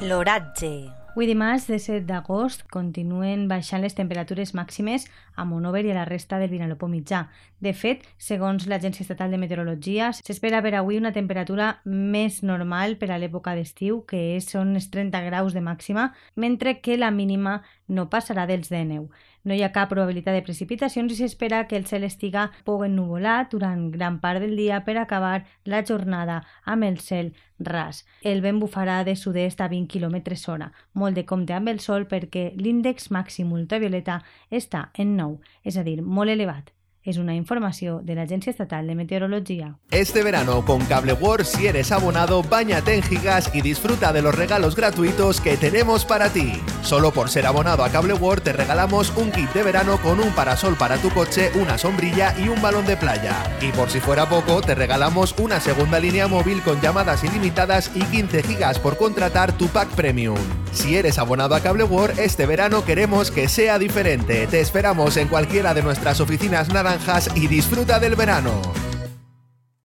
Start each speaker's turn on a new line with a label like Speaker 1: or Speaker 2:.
Speaker 1: L'oratge.
Speaker 2: Avui dimarts, de 7 d'agost, continuen baixant les temperatures màximes a Monover i a la resta del Vinalopó mitjà. De fet, segons l'Agència Estatal de Meteorologia, s'espera per avui una temperatura més normal per a l'època d'estiu, que són els 30 graus de màxima, mentre que la mínima no passarà dels 19. No hi ha cap probabilitat de precipitacions i s'espera que el cel estiga poc ennuvolat durant gran part del dia per acabar la jornada amb el cel ras. El vent bufarà de sud-est a 20 km hora, molt de compte amb el sol perquè l'índex màxim ultravioleta està en 9, és a dir, molt elevat. Es una información de la Agencia Estatal de Meteorología.
Speaker 3: Este verano con Cable World, si eres abonado, bañate en gigas y disfruta de los regalos gratuitos que tenemos para ti. Solo por ser abonado a Cable World te regalamos un kit de verano con un parasol para tu coche, una sombrilla y un balón de playa. Y por si fuera poco, te regalamos una segunda línea móvil con llamadas ilimitadas y 15 gigas por contratar tu pack premium. Si eres abonado a Cable World, este verano queremos que sea diferente. Te esperamos en cualquiera de nuestras oficinas naranjas y disfruta del verano.